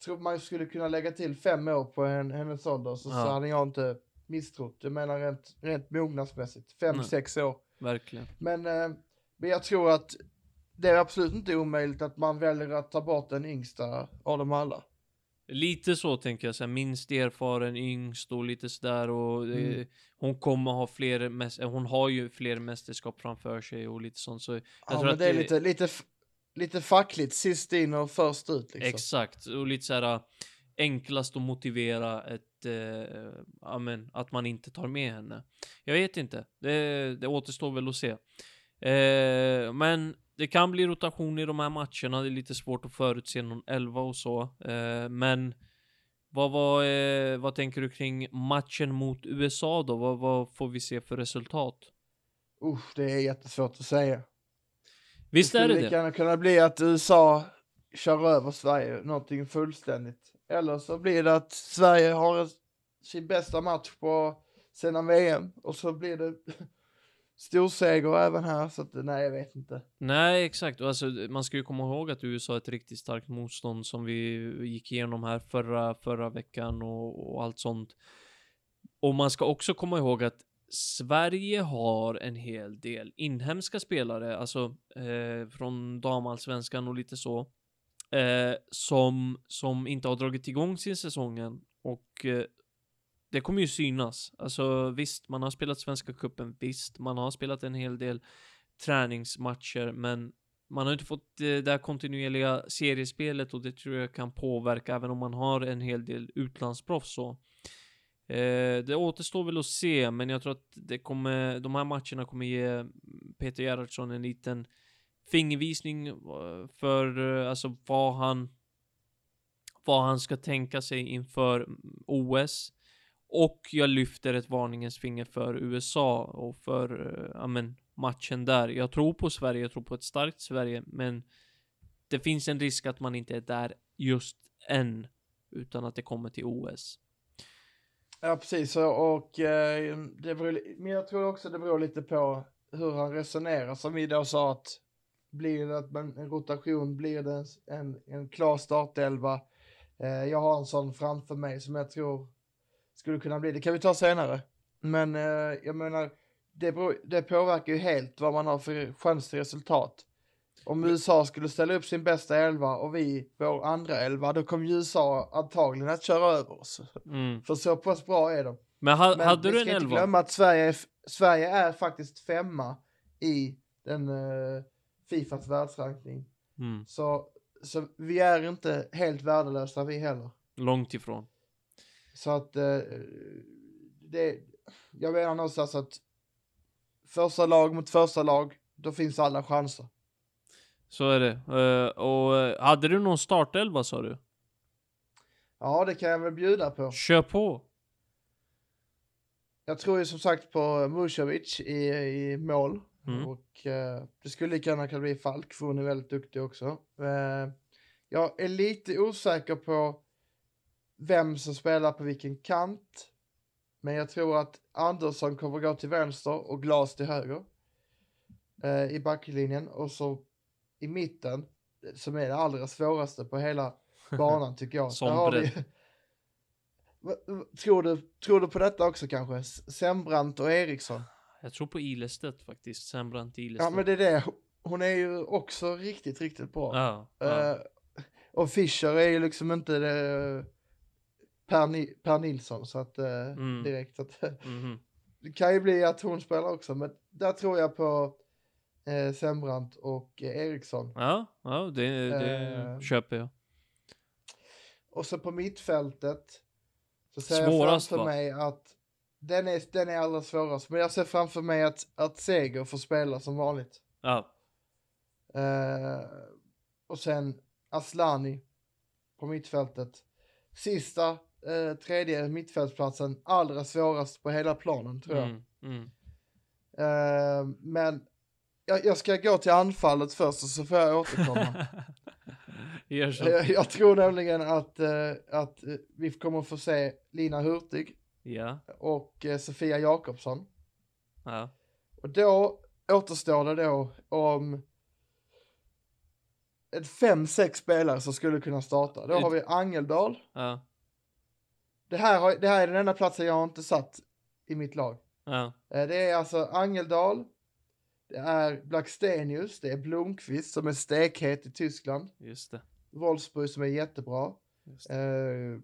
tror man skulle kunna lägga till fem år på en, hennes ålder så, Ja. så hade jag inte misstrott. Jag menar rent, rent mognadsmässigt, fem, Nej. sex år. Verkligen. Men, eh, men jag tror att det är absolut inte omöjligt att man väljer att ta bort den yngsta av dem alla. Lite så tänker jag, så här, minst erfaren, yngst och lite sådär och eh, Mm. hon kommer ha fler, hon har ju fler mästerskap framför sig och lite sånt så jag Ja, tror men att det är lite, lite, lite fackligt, sist in och först ut liksom. Exakt, och lite så här äh, enklast att motivera ett, eh, ja men, att man inte tar med henne. Jag vet inte, det, det återstår väl att se. Eh, men det kan bli rotation i de här matcherna, det är lite svårt att förutse någon elva och så. Eh, men vad, vad, eh, vad tänker du kring matchen mot USA då? Vad, vad får vi se för resultat? Usch, det är jättesvårt att säga. Visst är skulle det lika det? gärna kunna bli att USA kör över Sverige, någonting fullständigt. Eller så blir det att Sverige har sin bästa match på sedan VM och så blir det [laughs] storseger även här, så att nej, jag vet inte. Nej, exakt. Alltså, man ska ju komma ihåg att USA är ett riktigt starkt motstånd som vi gick igenom här förra, förra veckan och, och allt sånt. Och man ska också komma ihåg att Sverige har en hel del inhemska spelare, alltså eh, från damallsvenskan och lite så, eh, som, som inte har dragit igång sin säsongen och eh, det kommer ju synas. Alltså visst, man har spelat Svenska Cupen, visst, man har spelat en hel del träningsmatcher, men man har inte fått eh, det här kontinuerliga seriespelet och det tror jag kan påverka även om man har en hel del utlandsproffs så. Eh, det återstår väl att se, men jag tror att det kommer, de här matcherna kommer ge Peter Gerhardsson en liten fingervisning eh, för eh, alltså vad han vad han ska tänka sig inför mm, OS. Och jag lyfter ett varningens finger för USA och för eh, ja, men, matchen där. Jag tror på Sverige, jag tror på ett starkt Sverige, men det finns en risk att man inte är där just än, utan att det kommer till OS. Ja, precis. Och, eh, det beror, men jag tror också det beror lite på hur han resonerar. Som vi då sa att blir det att man, en rotation, blir det en, en, en klar startelva. Eh, jag har en sån framför mig som jag tror skulle kunna bli. Det kan vi ta senare. Men eh, jag menar, det, beror, det påverkar ju helt vad man har för chans till resultat. Om USA skulle ställa upp sin bästa elva och vi vår andra elva, då kommer USA antagligen att köra över oss. Mm. För så pass bra är de. Men, ha, Men hade vi du ska en inte elva? glömma att Sverige är, Sverige är faktiskt femma i den uh, Fifas världsrankning. Mm. Så, så vi är inte helt värdelösa vi heller. Långt ifrån. Så att eh, det, jag menar någonstans att första lag mot första lag, då finns alla chanser. Så är det. Eh, och eh, hade du någon startelva sa du? Ja, det kan jag väl bjuda på. Kör på! Jag tror ju som sagt på Musovic i, i mål. Mm. Och eh, det skulle lika gärna kunna bli Falk, för hon är väldigt duktig också. Eh, jag är lite osäker på vem som spelar på vilken kant. Men jag tror att Andersson kommer gå till vänster och Glas till höger. Eh, I backlinjen. Och så i mitten, som är det allra svåraste på hela [laughs] banan tycker jag. Har vi- [laughs] Tror du, tror du på detta också kanske? Sembrant och Eriksson? Jag tror på Ilestedt faktiskt. Sembrant Ilestedt. Ja men det är det. Hon är ju också riktigt, riktigt bra. Ja, ja. Eh, och Fischer är ju liksom inte det, per, Ni, per Nilsson så att eh, Mm. direkt att Mhm. [laughs] det kan ju bli att hon spelar också men där tror jag på eh, Sembrant och eh, Eriksson. ja, ja det, det Eh. köper jag. Och så på mittfältet så ser Svårast, jag framför va? mig att den är, den är allra svårast men jag ser framför mig att, att Seger får spela som vanligt. Ja, Eh, och sen Aslani på mittfältet. Sista, eh, tredje mittfältsplatsen, allra svårast på hela planen tror jag. mm, mm. Eh, men jag, jag ska gå till anfallet först och så får jag återkomma. [laughs] Jag, jag tror nämligen att, eh, att eh, vi kommer få se Lina Hurtig Ja, och eh, Sofia Jakobsson. ja. Och då återstår det då om ett fem, sex spelare som skulle kunna starta. Då har vi Angeldal. Ja, Det här, har, det här är den enda platsen jag har inte satt i mitt lag. ja, Det är alltså Angeldal, det är Blackstenius, det är Blomqvist som är stekhet i Tyskland, just det. Wolfsburg som är jättebra. Just det. Eh,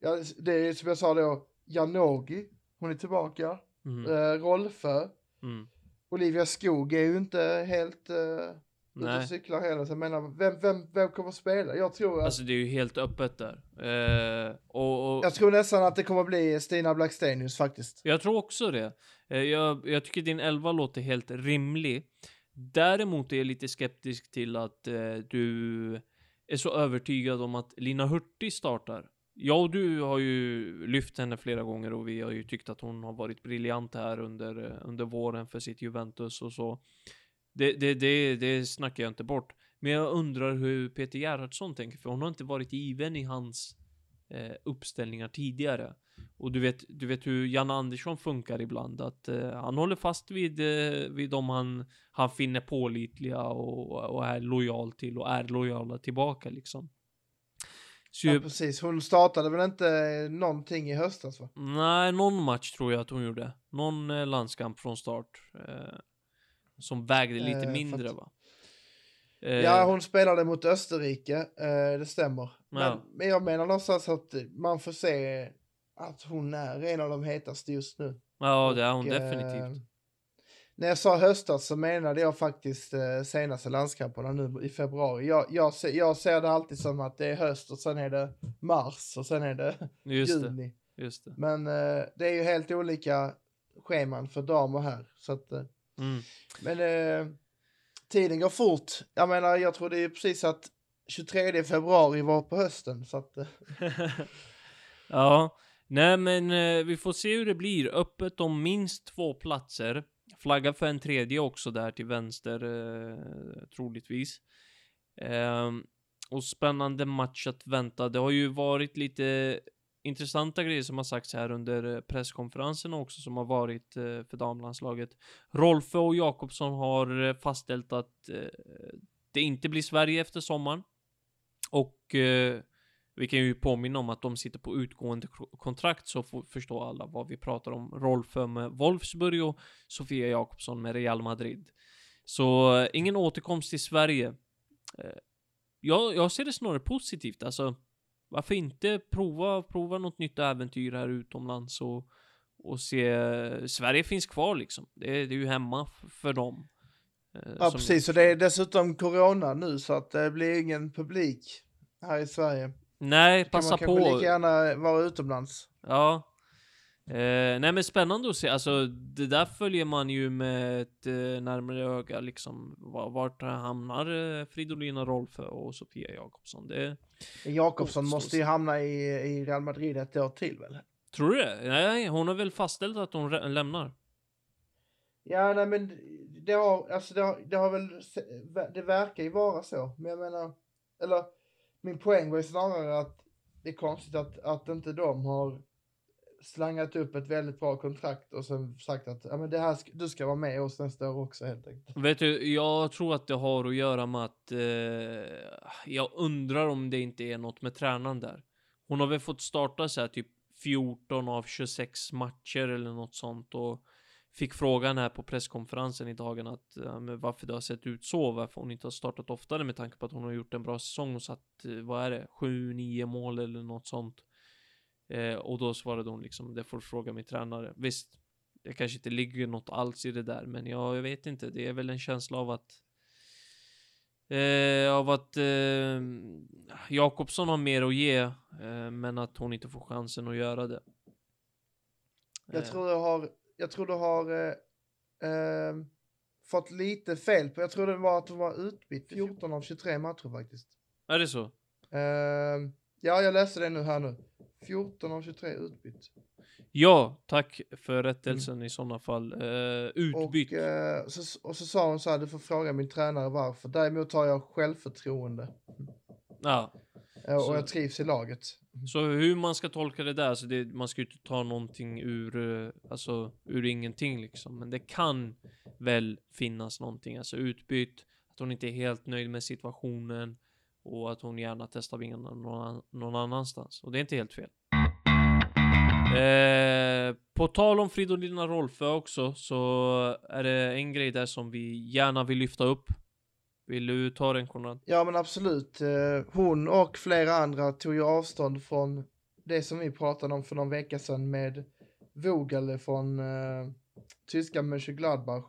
ja, det är som jag sa då, Janogy, hon är tillbaka. Mm. Eh, Rolfö, Mm. Olivia Skog är ju inte helt uh, ute och Nej, cyklar. Så jag menar, vem, vem, vem kommer att spela? Jag tror, att, alltså det är ju helt öppet där. Eh, och, och jag tror nästan att det kommer att bli Stina Blackstenius faktiskt. Jag tror också det. Eh, Jag, jag tycker din 11 låter helt rimlig. Däremot är jag lite skeptisk till att eh, du är så övertygad om att Lina Hurtig startar. Jag och du har ju lyft henne flera gånger och vi har ju tyckt att hon har varit briljant här under, eh, under våren för sitt Juventus och så. Det, det, det, det snackar jag inte bort. Men jag undrar hur Peter Gerhardsson tänker, för hon har inte varit given i hans eh, uppställningar tidigare. Och du vet, du vet hur Jan Andersson funkar ibland, att eh, han håller fast vid, eh, vid dem han, han finner pålitliga och, och är lojal till och är lojala tillbaka liksom. Så Ja, precis. Hon startade väl inte någonting i höstas va? nej, någon match tror jag att hon gjorde. Någon eh, landskamp från start. Eh, som vägde lite Eh, mindre att- va? Eh, Ja, hon spelade mot Österrike, eh, det stämmer. Men, Ja. men jag menar någonstans att man får se att hon är en av de hetaste just nu. ja, det är hon Och, eh, definitivt. När jag sa höstas så menade jag faktiskt eh, senaste landskamperna nu i februari. Jag, jag, ser, jag ser det alltid som att det är höst och sen är det mars och sen är det [laughs] Just det, juni. just det. Men eh, det är ju helt olika scheman för dam och herr. Så att, eh, Mm. men eh, tiden går fort. Jag menar, jag tror det är precis att 23 februari var på hösten. Så att, eh, [laughs] ja, nej men eh, vi får se hur det blir. Öppet om minst två platser. Flagga för en tredje också där till vänster, eh, troligtvis. Ehm, och spännande match att vänta. Det har ju varit lite intressanta grejer som har sagts här under eh, presskonferensen också som har varit eh, för damlandslaget. Rolfö och Jakobsson har eh, fastställt att det inte blir Sverige efter sommaren. Och vi kan ju påminna om att de sitter på utgående kontrakt så förstår alla vad vi pratar om. Rolfö med Wolfsburg och Sofia Jakobsson med Real Madrid. Så ingen återkomst till Sverige. Jag, jag ser det snarare positivt. Alltså, varför inte prova, prova något nytt äventyr här utomlands och, och se. Sverige finns kvar liksom. Det, är- det är ju hemma för dem. Eh, ja, precis. Och det är dessutom corona nu så att det blir ingen publik här i Sverige. Nej, passa man kanske på. lika gärna vara utomlands. Ja. Eh, nej men spännande att se, alltså det där följer man ju med ett eh, närmare öga liksom. Va- Vart hamnar eh, Fridolina Rolfö och Sofia Jakobsson? Det, Jakobsson måste ju hamna i, i Real Madrid ett år till väl? tror du det? Nej, hon har väl fastställt att hon lämnar? Ja, nej men det har, alltså det har, det har väl, det verkar ju vara så. Men jag menar, eller min poäng var ju snarare att det är konstigt att, att inte de har slangat upp ett väldigt bra kontrakt och sen sagt att ja, men det här, ska- du ska vara med oss nästa år också helt enkelt. Vet du, jag tror att det har att göra med att eh, jag undrar om det inte är något med tränaren där. Hon har väl fått starta så här typ 14 av 26 matcher eller något sånt och fick frågan här på presskonferensen i dagen att ja, men varför det har sett ut så, varför hon inte har startat oftare med tanke på att hon har gjort en bra säsong och satt, eh, vad är det, 7-9 mål eller något sånt. Eh, och då svarade hon liksom, det får fråga min tränare. Visst, det kanske inte ligger något alls i det där, men jag, jag vet inte. Det är väl en känsla av att eh, av att eh, Jakobsson har mer att ge, eh, men att hon inte får chansen att göra det. Jag Eh, tror du har, jag tror du har eh, eh, fått lite fel på, jag tror det var att du var utbytt 14 av 23 matcher faktiskt. Är det så? Eh, ja, jag läste det nu här nu. 14 av 23 utbytt. Ja, tack för rättelsen i sådana fall. Eh, utbytt. Och, eh, så, och så sa hon så här, du får fråga min tränare varför. Däremot har jag självförtroende. Ja. Eh, och Så- jag trivs i laget. Så hur man ska tolka det där, så det, man ska ju inte ta någonting ur, alltså, ur ingenting liksom. Men det kan väl finnas någonting, alltså utbytt, att hon inte är helt nöjd med situationen och att hon gärna testar vingarna någon, någon annanstans. Och det är inte helt fel. Eh, på tal om Fridolina Rolfö också, så är det en grej där som vi gärna vill lyfta upp. Vill du ta den Konrad? Ja men absolut. Eh, hon och flera andra tog ju avstånd från det som vi pratade om för någon vecka sedan med Vogel från eh, tyska Mönchengladbach.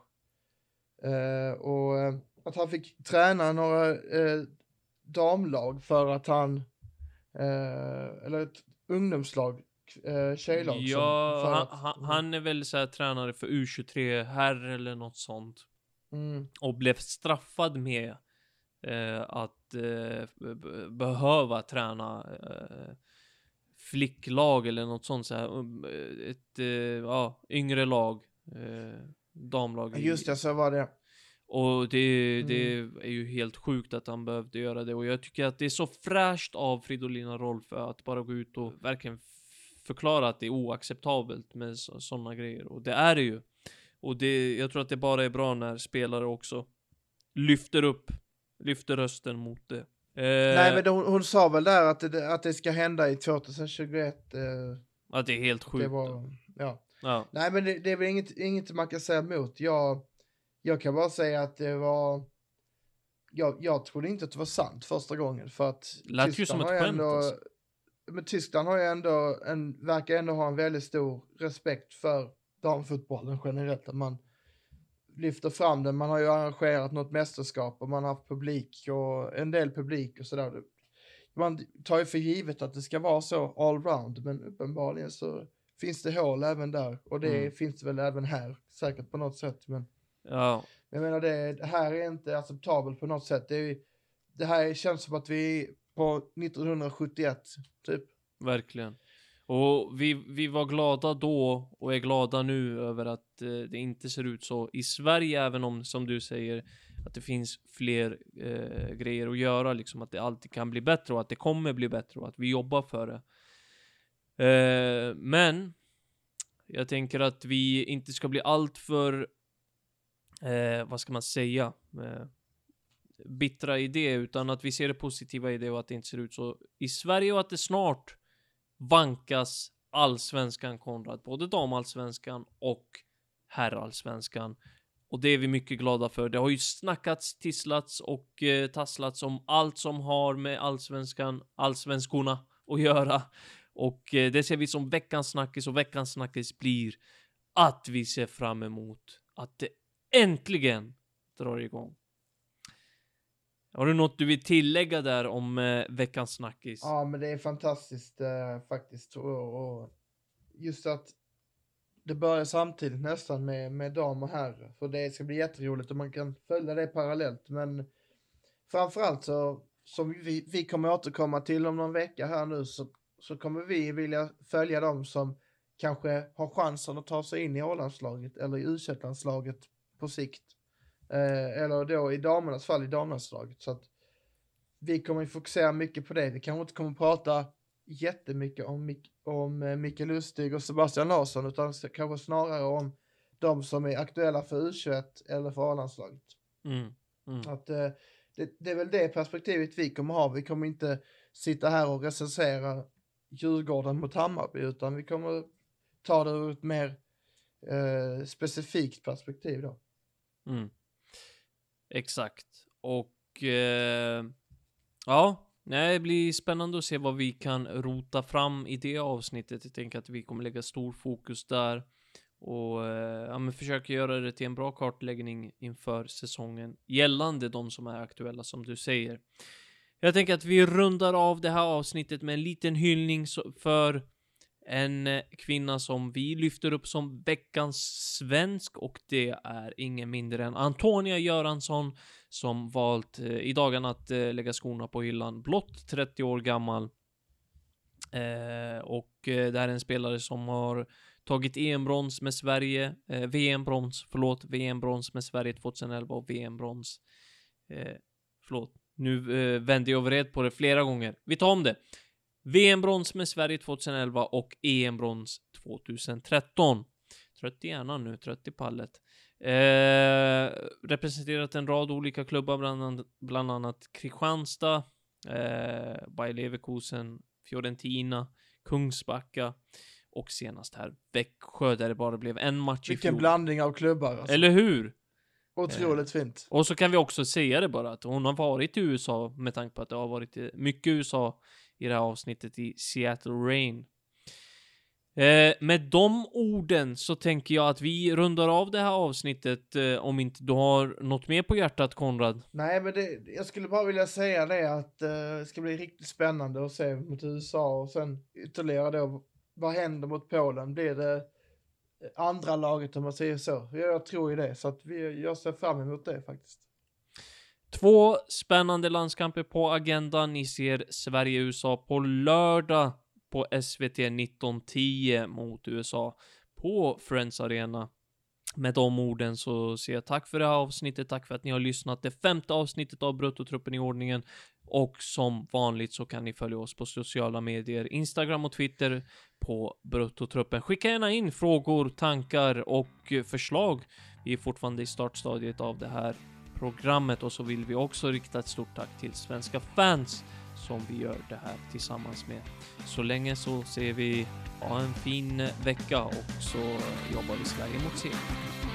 Eh, och att han fick träna några eh, damlag för att han, eh, eller ett ungdomslag, eh, tjejlag. som- Ja, för han, att- han, han är väl så här tränare för U23 herr eller något sånt. Mm. Och blev straffad med eh, att eh, behöva träna eh, flicklag eller något sånt så här. eh, Ett ja, yngre lag. Damlag. Just det, så var det. Och det, det Mm. är ju helt sjukt att han behövde göra det. Och jag tycker att det är så fräscht av Fridolina Rolfö att bara gå ut och verkligen förklara att det är oacceptabelt med sådana grejer. Och det är det ju. Och det, jag tror att det bara är bra när spelare också lyfter upp, lyfter rösten mot det. Eh, Nej men det, hon, hon sa väl där att det, att det ska hända i 2021. Eh, Att det är helt sjukt. det var, ja. Ja. Nej men det, det är väl inget, inget man kan säga emot. Jag, jag kan bara säga att det var... Jag, jag trodde inte att det var sant första gången för att Lät ju som ett skämt, ändå, alltså. Men Tyskland har ju ändå en, verkar ändå ha en väldigt stor respekt för damfotbollen generellt. Att man lyfter fram den. Man har ju arrangerat något mästerskap och man har haft publik och en del publik och sådär. Man tar ju för givet att det ska vara så allround men uppenbarligen så finns det hål även där och det Mm. finns det väl även här säkert på något sätt. Men ja. jag menar det, det här är inte acceptabelt på något sätt. Det, är, det här känns som att vi är på 1971 typ. Verkligen. Och vi, vi var glada då och är glada nu över att eh, det inte ser ut så i Sverige, även om som du säger att det finns fler eh, grejer att göra, liksom att det alltid kan bli bättre och att det kommer bli bättre och att vi jobbar för det. Eh, men jag tänker att vi inte ska bli allt för, eh, vad ska man säga, eh, bittra i det, utan att vi ser det positiva i det och att det inte ser ut så i Sverige och att det snart vankas allsvenskan Konrad, både damallsvenskan och herrallsvenskan. Och det är vi mycket glada för. Det har ju snackats, tisslats och eh, tasslats om allt som har med allsvenskan, allsvenskorna att göra. Och eh, det ser vi som veckans snackis och veckans snackis blir att vi ser fram emot att det äntligen drar igång. Har du något du vill tillägga där om eh, veckans snackis? Ja men det är fantastiskt eh, faktiskt och, och just att det börjar samtidigt nästan med, med dam och herr. För det ska bli jätteroligt och man kan följa det parallellt. Men framförallt så, som vi, vi kommer återkomma till om någon vecka här nu, så, så kommer vi vilja följa dem som kanske har chansen att ta sig in i A-landslaget eller i u landslaget på sikt. Eh, eller då i damernas fall i damlandslaget. Så att vi kommer ju fokusera mycket på det. Vi kanske inte kommer prata jättemycket om, Mik om eh, Micke Lustig och Sebastian Larsson, utan kanske snarare om de som är aktuella för U21 eller för A-landslaget. Mm. Mm. Att eh, det, det, är väl det perspektivet vi kommer ha. Vi kommer inte sitta här och recensera Djurgården mot Hammarby, utan vi kommer ta det ur ett mer eh, specifikt perspektiv då. Mm. Exakt. Och eh, ja, nej, det blir spännande att se vad vi kan rota fram i det avsnittet. Jag tänker att vi kommer lägga stor fokus där och eh, ja, men försöka göra det till en bra kartläggning inför säsongen gällande de som är aktuella som du säger. Jag tänker att vi rundar av det här avsnittet med en liten hyllning för en eh, kvinna som vi lyfter upp som veckans svensk och det är ingen mindre än Antonia Göransson som valt eh, i dagarna att eh, lägga skorna på hyllan, blott 30 år gammal. Eh, och eh, det här är en spelare som har tagit EM-brons med Sverige, eh, VM-brons, förlåt, VM-brons med Sverige 2011 och VM-brons, förlåt, nu vände jag vred på det flera gånger. Vi tar om det. VM-brons med Sverige 2011 och EM-brons 2013. Trött i hjärnan nu, trött i pallet. Eh, representerat en rad olika klubbar, bland, annat, bland annat Kristianstad, eh, Bayer Leverkusen, Fiorentina, Kungsbacka och senast här Växjö där det bara blev en match Vilken i fjol. blandning av klubbar. Alltså. Eller hur? Otroligt eh, fint. Och så kan vi också säga det bara att hon har varit i USA med tanke på att det har varit mycket USA i det här avsnittet i Seattle Rain. Eh, med de orden så tänker jag att vi rundar av det här avsnittet eh, om inte du har något mer på hjärtat Konrad. Nej, men det, jag skulle bara vilja säga det att eh, det ska bli riktigt spännande att se mot USA och sen ytterligare då vad händer mot Polen? Blir det eh, andra laget om man säger så? Jag, jag tror ju det, så att vi, jag ser fram emot det faktiskt. Två spännande landskamper på agendan. Ni ser Sverige-USA på lördag på SVT 19.10 mot USA på Friends Arena. Med de orden så säger jag tack för det här avsnittet, tack för att ni har lyssnat. Det femte avsnittet av Bruttotruppen i ordningen. Och som vanligt så kan ni följa oss på sociala medier, Instagram och Twitter på Bruttotruppen. Skicka gärna in frågor, tankar och förslag. Vi är fortfarande i startstadiet av det här programmet och så vill vi också rikta ett stort tack till svenska fans som vi gör det här tillsammans med. Så länge så ser vi ha en fin vecka och så jobbar vi Sverige mot seger.